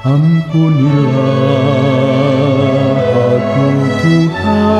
Ampunilah aku Tuhan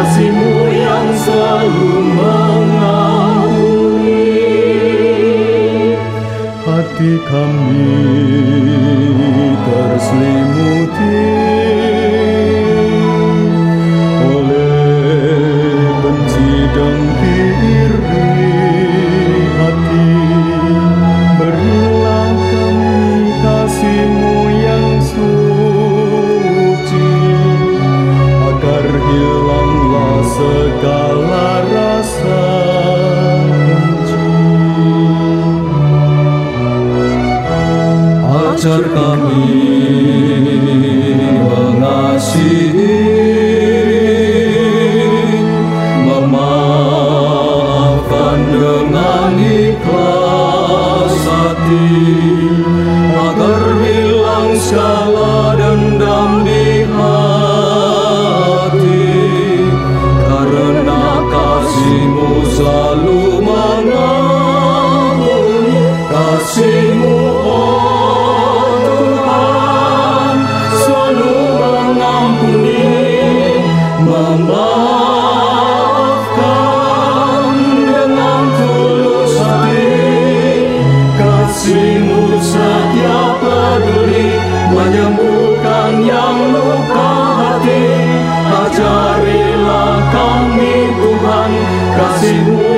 kasihmu yang selalu mengauli hati kami. 그 절감이 원하시니 마마 반응하니까 사띠 memaafkan dengan tulus hati kasihmu setia peduli menyembuhkan yang luka hati. Ajarilah kami Tuhan kasihmu